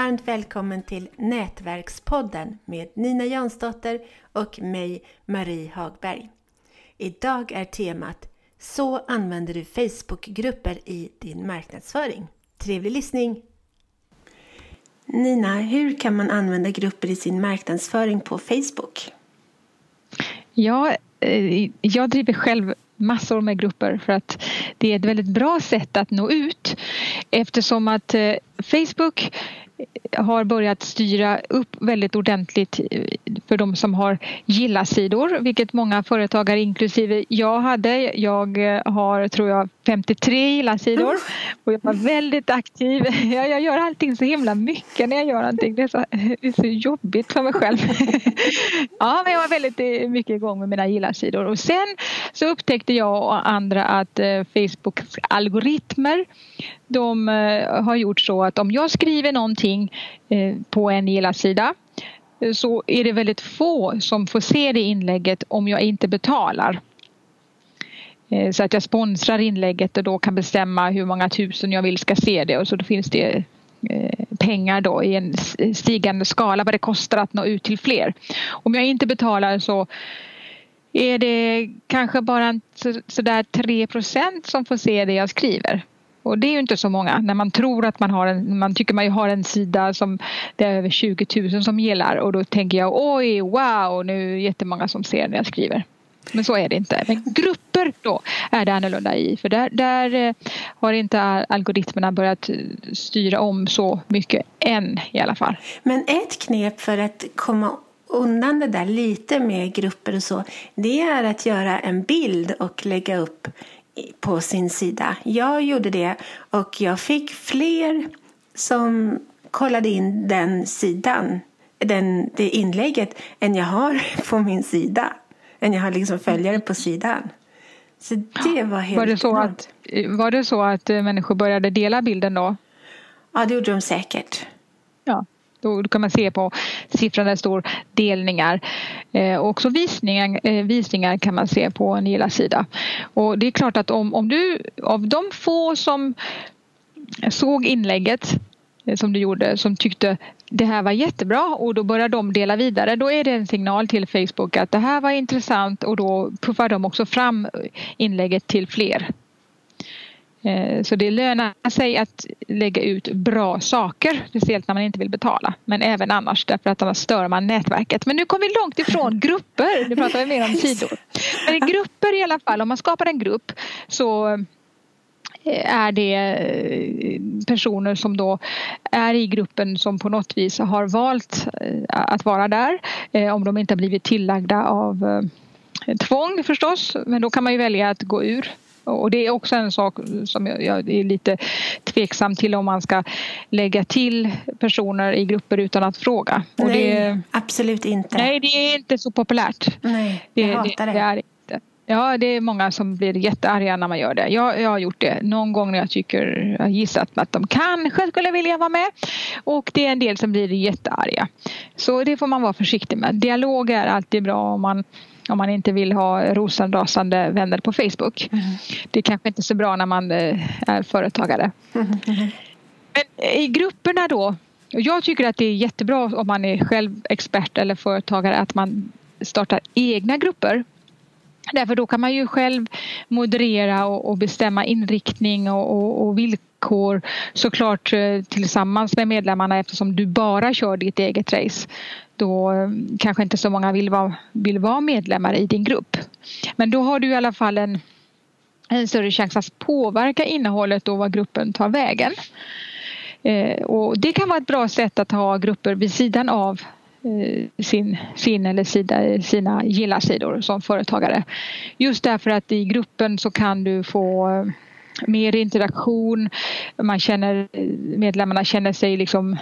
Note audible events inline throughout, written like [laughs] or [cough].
varmt välkommen till Nätverkspodden med Nina Jansdotter och mig, Marie Hagberg. Idag är temat Så använder du Facebookgrupper i din marknadsföring. Trevlig lyssning! Nina, hur kan man använda grupper i sin marknadsföring på Facebook? Ja, eh, jag driver själv massor med grupper för att det är ett väldigt bra sätt att nå ut eftersom att eh, Facebook har börjat styra upp väldigt ordentligt eh, för de som har gilla-sidor, vilket många företagare inklusive jag hade. Jag eh, har, tror jag, 53 gilla-sidor och jag var väldigt aktiv. [laughs] Jag, jag gör allting så himla mycket när jag gör någonting. Det är så, det är så jobbigt för mig själv. [laughs] Ja, men jag var väldigt eh, mycket igång med mina gilla-sidor och sen så upptäckte jag och andra att Facebooks algoritmer de har gjort så att om jag skriver någonting Eh, på en gilla-sida så är det väldigt få som får se det inlägget om jag inte betalar. Eh, så att jag sponsrar inlägget och då kan bestämma hur många tusen jag vill ska se det och så då finns det eh, pengar då i en stigande skala vad det kostar att nå ut till fler. Om jag inte betalar så är det kanske bara sådär 3% som får se det jag skriver. Och det är ju inte så många när man tror att man har en, man tycker man har en sida som det är över 20 000 som gillar och då tänker jag oj wow nu är det jättemånga som ser när jag skriver. Men så är det inte. Men grupper då är det annorlunda i för där, där eh, har inte algoritmerna börjat eh, styra om så mycket än i alla fall. Men ett knep för att komma undan det där lite med grupper och så det är att göra en bild och lägga upp på sin sida. Jag gjorde det och jag fick fler som kollade in den sidan, den, det inlägget, än jag har [laughs] på min sida. Än jag har liksom följare på sidan. Så det var helt var det så att Var det så att eh, människor började dela bilden då? Ja, det gjorde de säkert. Ja. Då kan man se på siffran där det står delningar. Eh, också visningar, eh, visningar kan man se på en gilla-sida. Och det är klart att om, om du av de få som såg inlägget eh, som du gjorde som tyckte det här var jättebra och då börjar de dela vidare. Då är det en signal till Facebook att det här var intressant och då puffar de också fram inlägget till fler. Eh, så det lönar sig att lägga ut bra saker, speciellt när man inte vill betala. Men även annars, därför att annars stör man nätverket. Men nu kommer vi långt ifrån [laughs] grupper, nu pratar vi mer om sidor. Men i grupper i alla fall, om man skapar en grupp så eh, är det eh, personer som då är i gruppen som på något vis har valt att vara där. Om de inte har blivit tillagda av tvång förstås, men då kan man ju välja att gå ur och det är också en sak som jag är lite tveksam till om man ska lägga till personer i grupper utan att fråga. Och nej, det, absolut inte. Nej, det är inte så populärt. Nej, jag det, hatar det. det är. Ja, det är många som blir jättearga när man gör det. Jag, jag har gjort det någon gång när jag tycker, jag har gissat att de kanske skulle vilja vara med. Och det är en del som blir jättearga. Så det får man vara försiktig med. Dialog är alltid bra om man om man inte vill ha rosenrasande vänner på Facebook. Mm. Det är kanske inte så bra när man eh, är företagare. Mm. [laughs] Men i grupperna då. Jag tycker att det är jättebra om man är själv expert eller företagare att man startar egna grupper. Därför då kan man ju själv moderera och, och bestämma inriktning och, och, och villkor såklart eh, tillsammans med medlemmarna eftersom du bara kör ditt eget race då eh, kanske inte så många vill vara, vill vara medlemmar i din grupp. Men då har du i alla fall en, en större chans att påverka innehållet och vad gruppen tar vägen. Eh, och det kan vara ett bra sätt att ha grupper vid sidan av eh, sin, sin eller sida, sina gilla-sidor som företagare. Just därför att i gruppen så kan du få eh, mer interaktion. Man känner, eh, medlemmarna känner sig liksom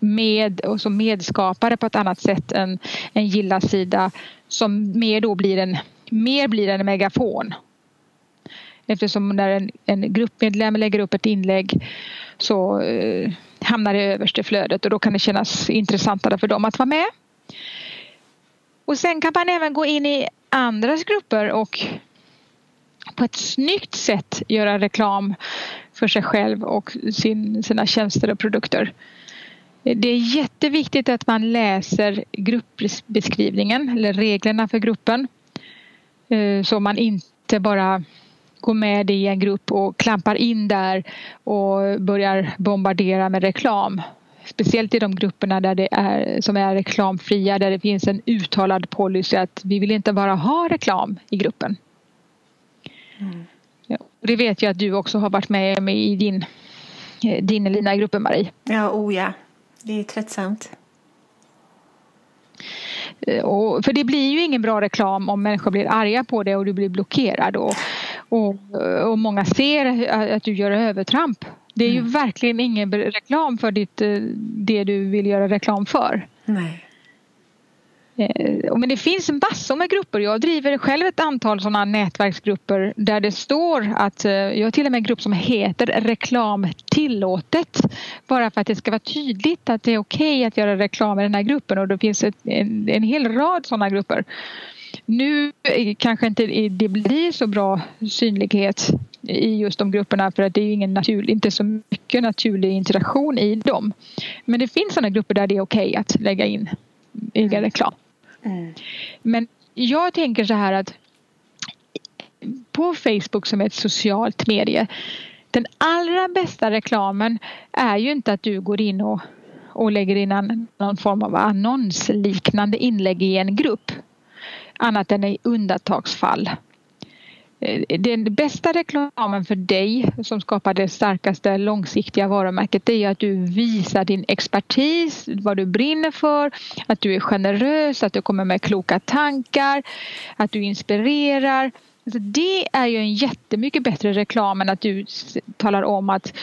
med och som medskapare på ett annat sätt än en gilla-sida som mer då blir en, mer blir en megafon. Eftersom när en, en gruppmedlem lägger upp ett inlägg så eh, hamnar det överst i flödet och då kan det kännas intressantare för dem att vara med. Och sen kan man även gå in i andras grupper och på ett snyggt sätt göra reklam för sig själv och sin, sina tjänster och produkter. Det är jätteviktigt att man läser gruppbeskrivningen eller reglerna för gruppen. Eh, så man inte bara går med i en grupp och klampar in där och börjar bombardera med reklam. Speciellt i de grupperna där det är, som är reklamfria där det finns en uttalad policy att vi vill inte bara ha reklam i gruppen. Mm. Det vet jag att du också har varit med, med i din, din lina gruppen Marie. Ja, oh ja. Det är tröttsamt. Eh, och, för det blir ju ingen bra reklam om människor blir arga på det och du blir blockerad. Och, och, och många ser att du gör övertramp. Det är ju mm. verkligen ingen reklam för ditt, eh, det du vill göra reklam för. Nej. Eh, men det finns massor med grupper. Jag driver själv ett antal sådana nätverksgrupper där det står att eh, jag har till och med en grupp som heter reklam tillåtet. Bara för att det ska vara tydligt att det är okej okay att göra reklam i den här gruppen och det finns ett, en, en hel rad sådana grupper. Nu kanske inte det blir så bra synlighet i just de grupperna för att det är ingen naturlig, inte så mycket naturlig interaktion i dem. Men det finns sådana grupper där det är okej okay att lägga in egen reklam. Mm. Men jag tänker så här att på Facebook som är ett socialt medie den allra bästa reklamen är ju inte att du går in och, och lägger in någon form av annonsliknande inlägg i en grupp annat än i undantagsfall. Eh, den bästa reklamen för dig som skapar det starkaste långsiktiga varumärket det är att du visar din expertis, vad du brinner för, att du är generös, att du kommer med kloka tankar, att du inspirerar. Alltså det är ju en jättemycket bättre reklam än att du talar om att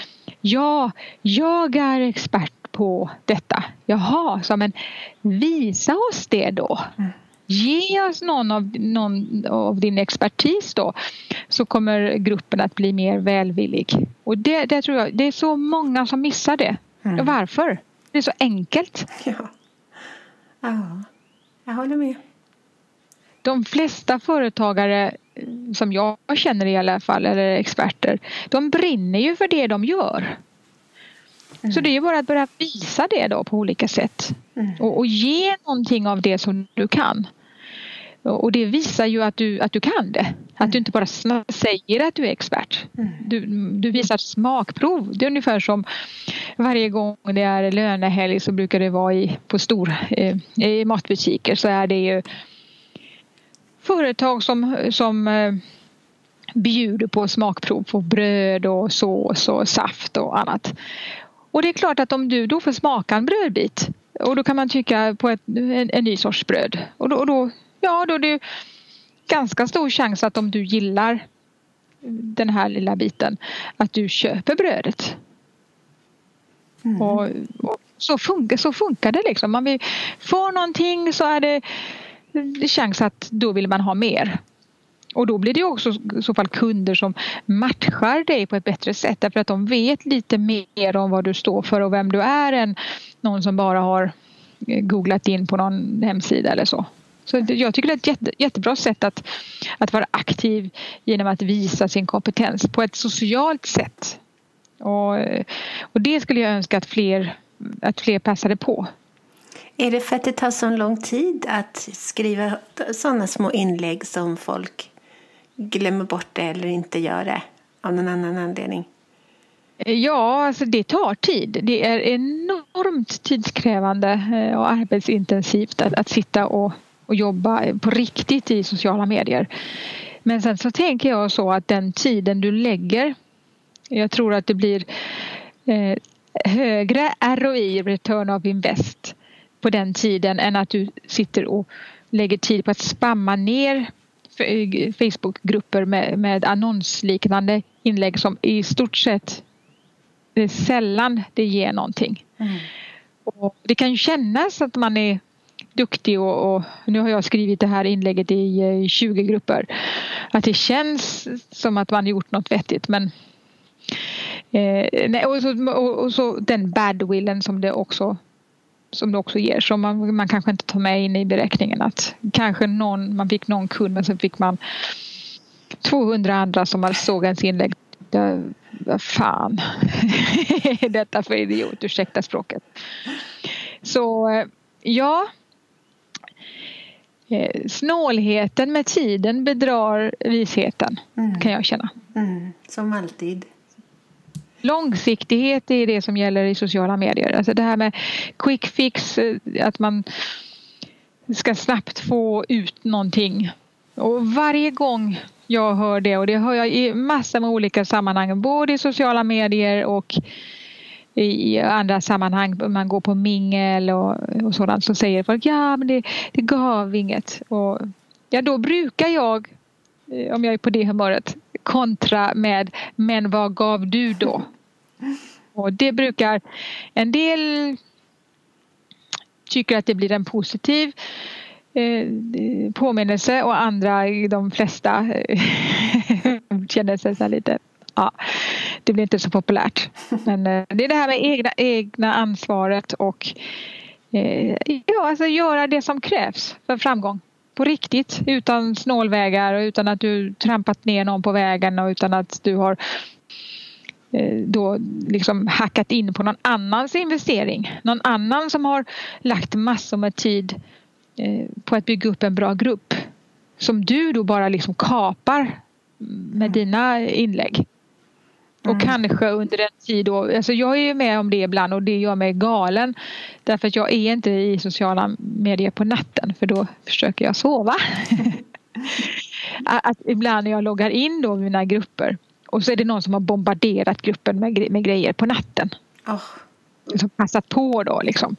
ja, jag är expert på detta. Jaha, så men visa oss det då. Mm. Ge oss någon av, någon av din expertis då så kommer gruppen att bli mer välvillig. Och det, det tror jag, det är så många som missar det. Mm. Varför? Det är så enkelt. Ja. ja, jag håller med. De flesta företagare som jag känner i alla fall, eller experter, de brinner ju för det de gör. Mm. Så det är ju bara att börja visa det då på olika sätt. Mm. Och, och, ge någonting av det som du kan. Och det visar ju att du, att du kan det. Att du inte bara säger att du är expert. Mm. Du, du visar smakprov. Det är ungefär som varje gång det är lönehelg så brukar det vara i, på stor, eh, i matbutiker så är det ju företag som, som eh, bjuder på smakprov på bröd och sås och saft och annat. Och det är klart att om du då får smaka en brödbit och då kan man tycka på ett, en, en ny sorts bröd och då, och då ja då är det ganska stor chans att om du gillar den här lilla biten att du köper brödet. Mm. Och, och, så, funkar, så funkar det liksom. Man vill få någonting så är det, det chans att då vill man ha mer. Och då blir det också i så fall kunder som matchar dig på ett bättre sätt därför att de vet lite mer om vad du står för och vem du är än någon som bara har googlat in på någon hemsida eller så. Så jag tycker det är ett jätte, jättebra sätt att, att vara aktiv genom att visa sin kompetens på ett socialt sätt. Och, och det skulle jag önska att fler, att fler passade på. Är det för att det tar så lång tid att skriva sådana små inlägg som folk glömmer bort det eller inte gör det av någon annan anledning? Ja, alltså det tar tid. Det är enormt tidskrävande eh, och arbetsintensivt att, att sitta och och jobba på riktigt i sociala medier. Men sen så tänker jag så att den tiden du lägger, jag tror att det blir eh, högre ROI, return of invest, på den tiden än att du sitter och lägger tid på att spamma ner Facebookgrupper med, med annonsliknande inlägg som i stort sett det är sällan det ger någonting. Mm. Och det kan kännas att man är duktig och, och, nu har jag skrivit det här inlägget i eh, 20 grupper. Att det känns som att man gjort något vettigt men eh, nej, och, så, och, och, så den badwillen som det också som det också ger som man, man kanske inte tar med in i beräkningen att kanske någon, man fick någon kund men sen fick man 200 andra som såg ens inlägg vad fan [laughs] är detta för idiot? Ursäkta språket. Så eh, ja. Eh, snålheten med tiden bedrar visheten mm. kan jag känna. Mm. Som alltid. Långsiktighet är det som gäller i sociala medier. Alltså det här med quick fix, eh, att man ska snabbt få ut någonting. Och varje gång jag hör det och det hör jag i massor med olika sammanhang både i sociala medier och i andra sammanhang, man går på mingel och, och sådant så säger folk ja men det, det gav inget. Och, ja då brukar jag, eh, om jag är på det humöret, kontra med men vad gav du då? Och det brukar en del tycker att det blir en positiv eh, påminnelse och andra, de flesta eh, [laughs] känner sig så lite ja, det blir inte så populärt. [laughs] Men eh, det är det här med egna, egna ansvaret och eh, ja, alltså göra det som krävs för framgång. På riktigt, utan snålvägar och utan att du trampat ner någon på vägen och utan att du har eh, då liksom hackat in på någon annans investering. Någon annan som har lagt massor med tid på att bygga upp en bra grupp. Som du då bara liksom kapar med dina inlägg. Och mm. kanske under en tid då, alltså jag är ju med om det ibland och det gör mig galen. Därför att jag är inte i sociala medier på natten för då försöker jag sova. [laughs] att ibland när jag loggar in då mina grupper och så är det någon som har bombarderat gruppen med, med grejer på natten. Oh. Som passat på då liksom.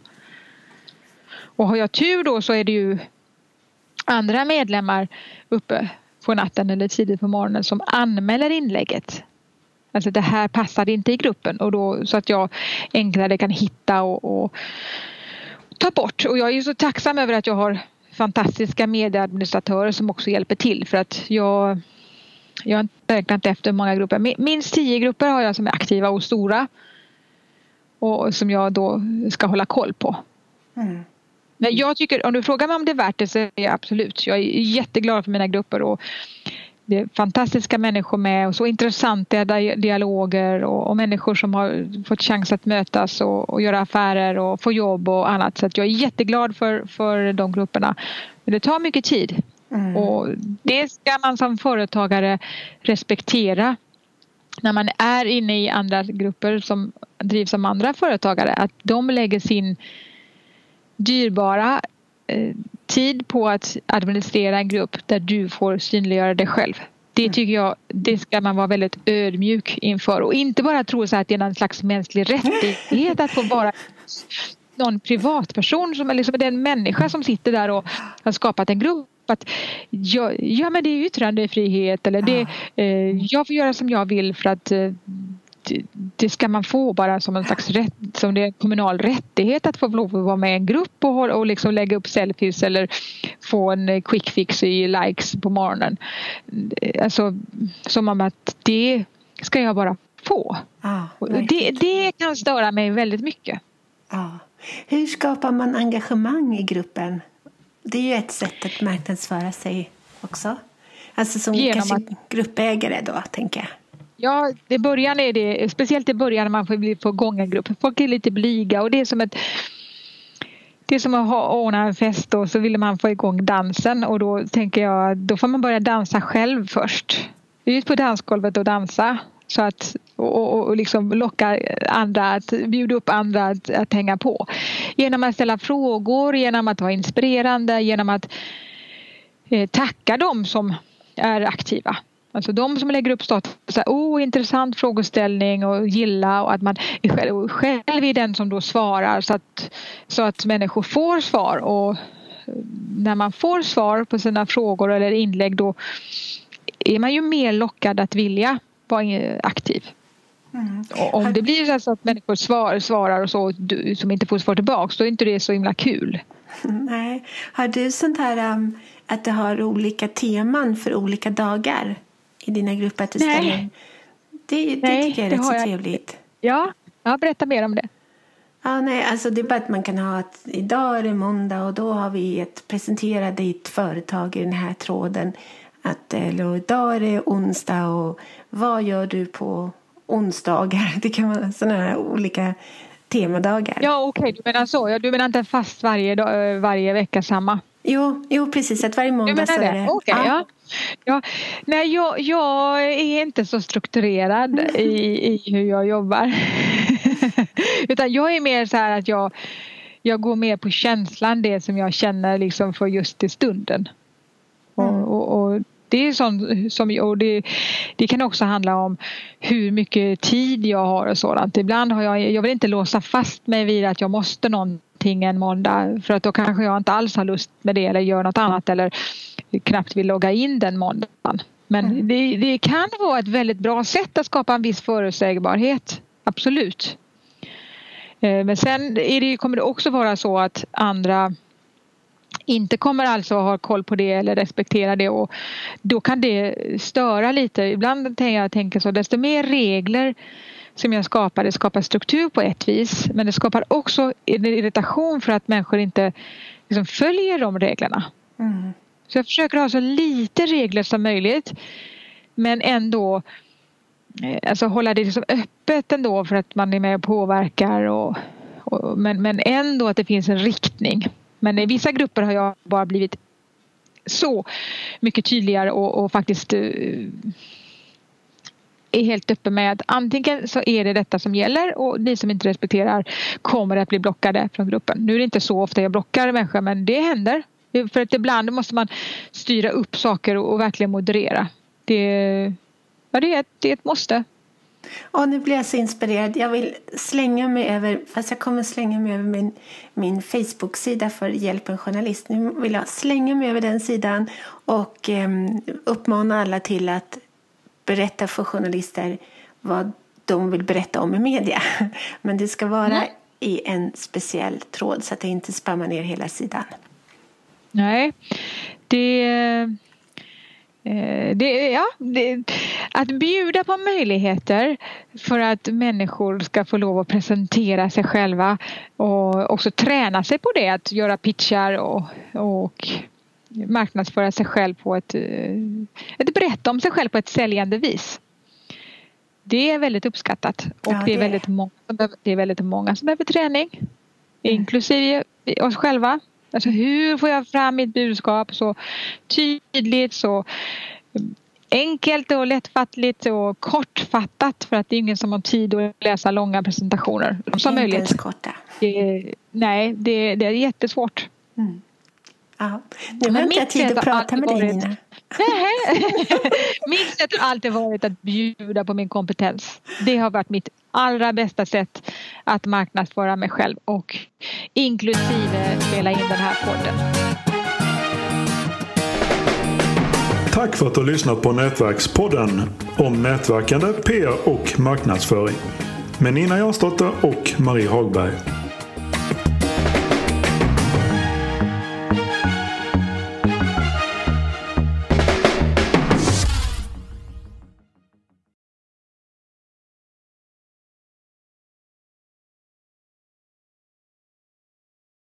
Och har jag tur då så är det ju andra medlemmar uppe på natten eller tidigt på morgonen som anmäler inlägget. Alltså det här passade inte i gruppen och då, så att jag enklare kan hitta och, och ta bort. Och jag är ju så tacksam över att jag har fantastiska medieadministratörer som också hjälper till för att jag jag har inte räknat efter många grupper. Minst tio grupper har jag som är aktiva och stora. Och som jag då ska hålla koll på. Mm. Men jag tycker, om du frågar mig om det är värt det så är jag absolut. Jag är jätteglad för mina grupper och det är fantastiska människor med och så intressanta dialoger och, och människor som har fått chans att mötas och, och, göra affärer och få jobb och annat. Så jag är jätteglad för, för de grupperna. Men det tar mycket tid mm. och det ska man som företagare respektera när man är inne i andra grupper som drivs av andra företagare att de lägger sin dyrbara tid på att administrera en grupp där du får synliggöra dig själv. Det mm. tycker jag det ska man vara väldigt ödmjuk inför och inte bara tro så att det är någon slags mänsklig rättighet att få vara någon privatperson som är liksom den människa som sitter där och har skapat en grupp att ja, ja men det är yttrandefrihet eller det, eh, jag får göra som jag vill för att eh, det ska man få bara som en slags rätt, som det är kommunal rättighet att få lov att vara med i en grupp och, och liksom lägga upp selfies eller få en quick fix i likes på morgonen. Alltså som om att det ska jag bara få. Ah, det, det kan störa mig väldigt mycket. Ah. Hur skapar man engagemang i gruppen? Det är ju ett sätt att marknadsföra sig också. Alltså som Genom kanske att... gruppägare då, tänker jag. Ja, i början är det, speciellt i början när man får få igång en grupp. Folk är lite blyga och det är som ett det är som att ha, ordna en fest och så vill man få igång dansen och då tänker jag då får man börja dansa själv först. Ut på dansgolvet och dansa så att, och, och, och liksom locka andra, att bjuda upp andra att, att hänga på. Genom att ställa frågor, genom att vara inspirerande, genom att eh, tacka dem som är aktiva. Alltså de som lägger upp status, så här, oh intressant frågeställning och gilla och att man själv, själv är den som då svarar så att, så att människor får svar och när man får svar på sina frågor eller inlägg då är man ju mer lockad att vilja vara aktiv. Mm. Om det blir så att människor svar, svarar och så som inte får svar tillbaks då är inte det så himla kul. [laughs] Nej. Har du sånt här um, att du har olika teman för olika dagar? I dina grupper? Att du nej. Ställer... Det, det nej, tycker jag är rätt så jag. trevligt. Ja, ja, berätta mer om det. Ja, nej, alltså det är bara att man kan ha att idag är det måndag och då har vi ett presentera ditt företag i den här tråden. att eller, idag är det onsdag och vad gör du på onsdagar? [laughs] Det kan vara sådana här olika temadagar. Ja, okej, okay. du menar så. Ja, du menar inte fast varje, dag, varje vecka samma? Jo, jo, precis. Att varje måndag så är det... Okay, ja. ja. Ja, nej, jag, jag är inte så strukturerad i, i hur jag jobbar. [laughs] Utan jag är mer så här att jag, jag går mer på känslan, det som jag känner liksom för just i stunden. Mm. Och, och, och, det är sånt som, och det, det kan också handla om hur mycket tid jag har och sådant. Ibland har jag, jag vill inte låsa fast mig vid att jag måste någonting en måndag för att då kanske jag inte alls har lust med det eller gör något annat eller knappt vill logga in den måndagen. Men mm. det, det, kan vara ett väldigt bra sätt att skapa en viss förutsägbarhet. Absolut. Eh, men sen det, kommer det också vara så att andra inte kommer alltså ha koll på det eller respektera det och då kan det störa lite. Ibland tänker jag tänker så desto mer regler som jag skapar, det skapar struktur på ett vis men det skapar också en irritation för att människor inte liksom följer de reglerna. Mm. Så jag försöker ha så lite regler som möjligt men ändå eh, alltså hålla det liksom öppet ändå för att man är med och påverkar och, och, men, men ändå att det finns en riktning. Men i vissa grupper har jag bara blivit så mycket tydligare och, och faktiskt uh, är helt öppen med att antingen så är det detta som gäller och ni som inte respekterar kommer att bli blockade från gruppen. Nu är det inte så ofta jag blockar människor men det händer. För att ibland måste man styra upp saker och, verkligen moderera. Det, ja, det, är, ett, det är ett måste. Och nu blir jag så inspirerad. Jag vill slänga mig över, fast jag kommer slänga mig över min, min Facebook-sida för Hjälp en journalist. Nu vill jag slänga mig över den sidan och eh, uppmana alla till att berätta för journalister vad de vill berätta om i media. [laughs] Men det ska vara mm. i en speciell tråd så att det inte spammar ner hela sidan. Nej, det Eh, det, ja, det, att bjuda på möjligheter för att människor ska få lov att presentera sig själva och också träna sig på det, att göra pitchar och, och marknadsföra sig själv på ett, berätta om sig själv på ett säljande vis. Det är väldigt uppskattat och ja, det, är väldigt många som behöver, det är väldigt många som behöver träning, mm. inklusive oss själva. Alltså hur får jag fram mitt budskap så tydligt, så enkelt och lättfattligt och kortfattat för att det är ingen som har tid att läsa långa presentationer. Som möjligt. Ens korta. Det, nej, det, det är jättesvårt. Mm. Ja. Nu har inte jag tid att prata med dig Nina. [laughs] mitt sätt har alltid varit att bjuda på min kompetens. Det har varit mitt allra bästa sätt att marknadsföra mig själv och inklusive spela in den här podden. Tack för att du har lyssnat på Nätverkspodden om nätverkande, PR och marknadsföring med Nina Jansdotter och Marie Hagberg.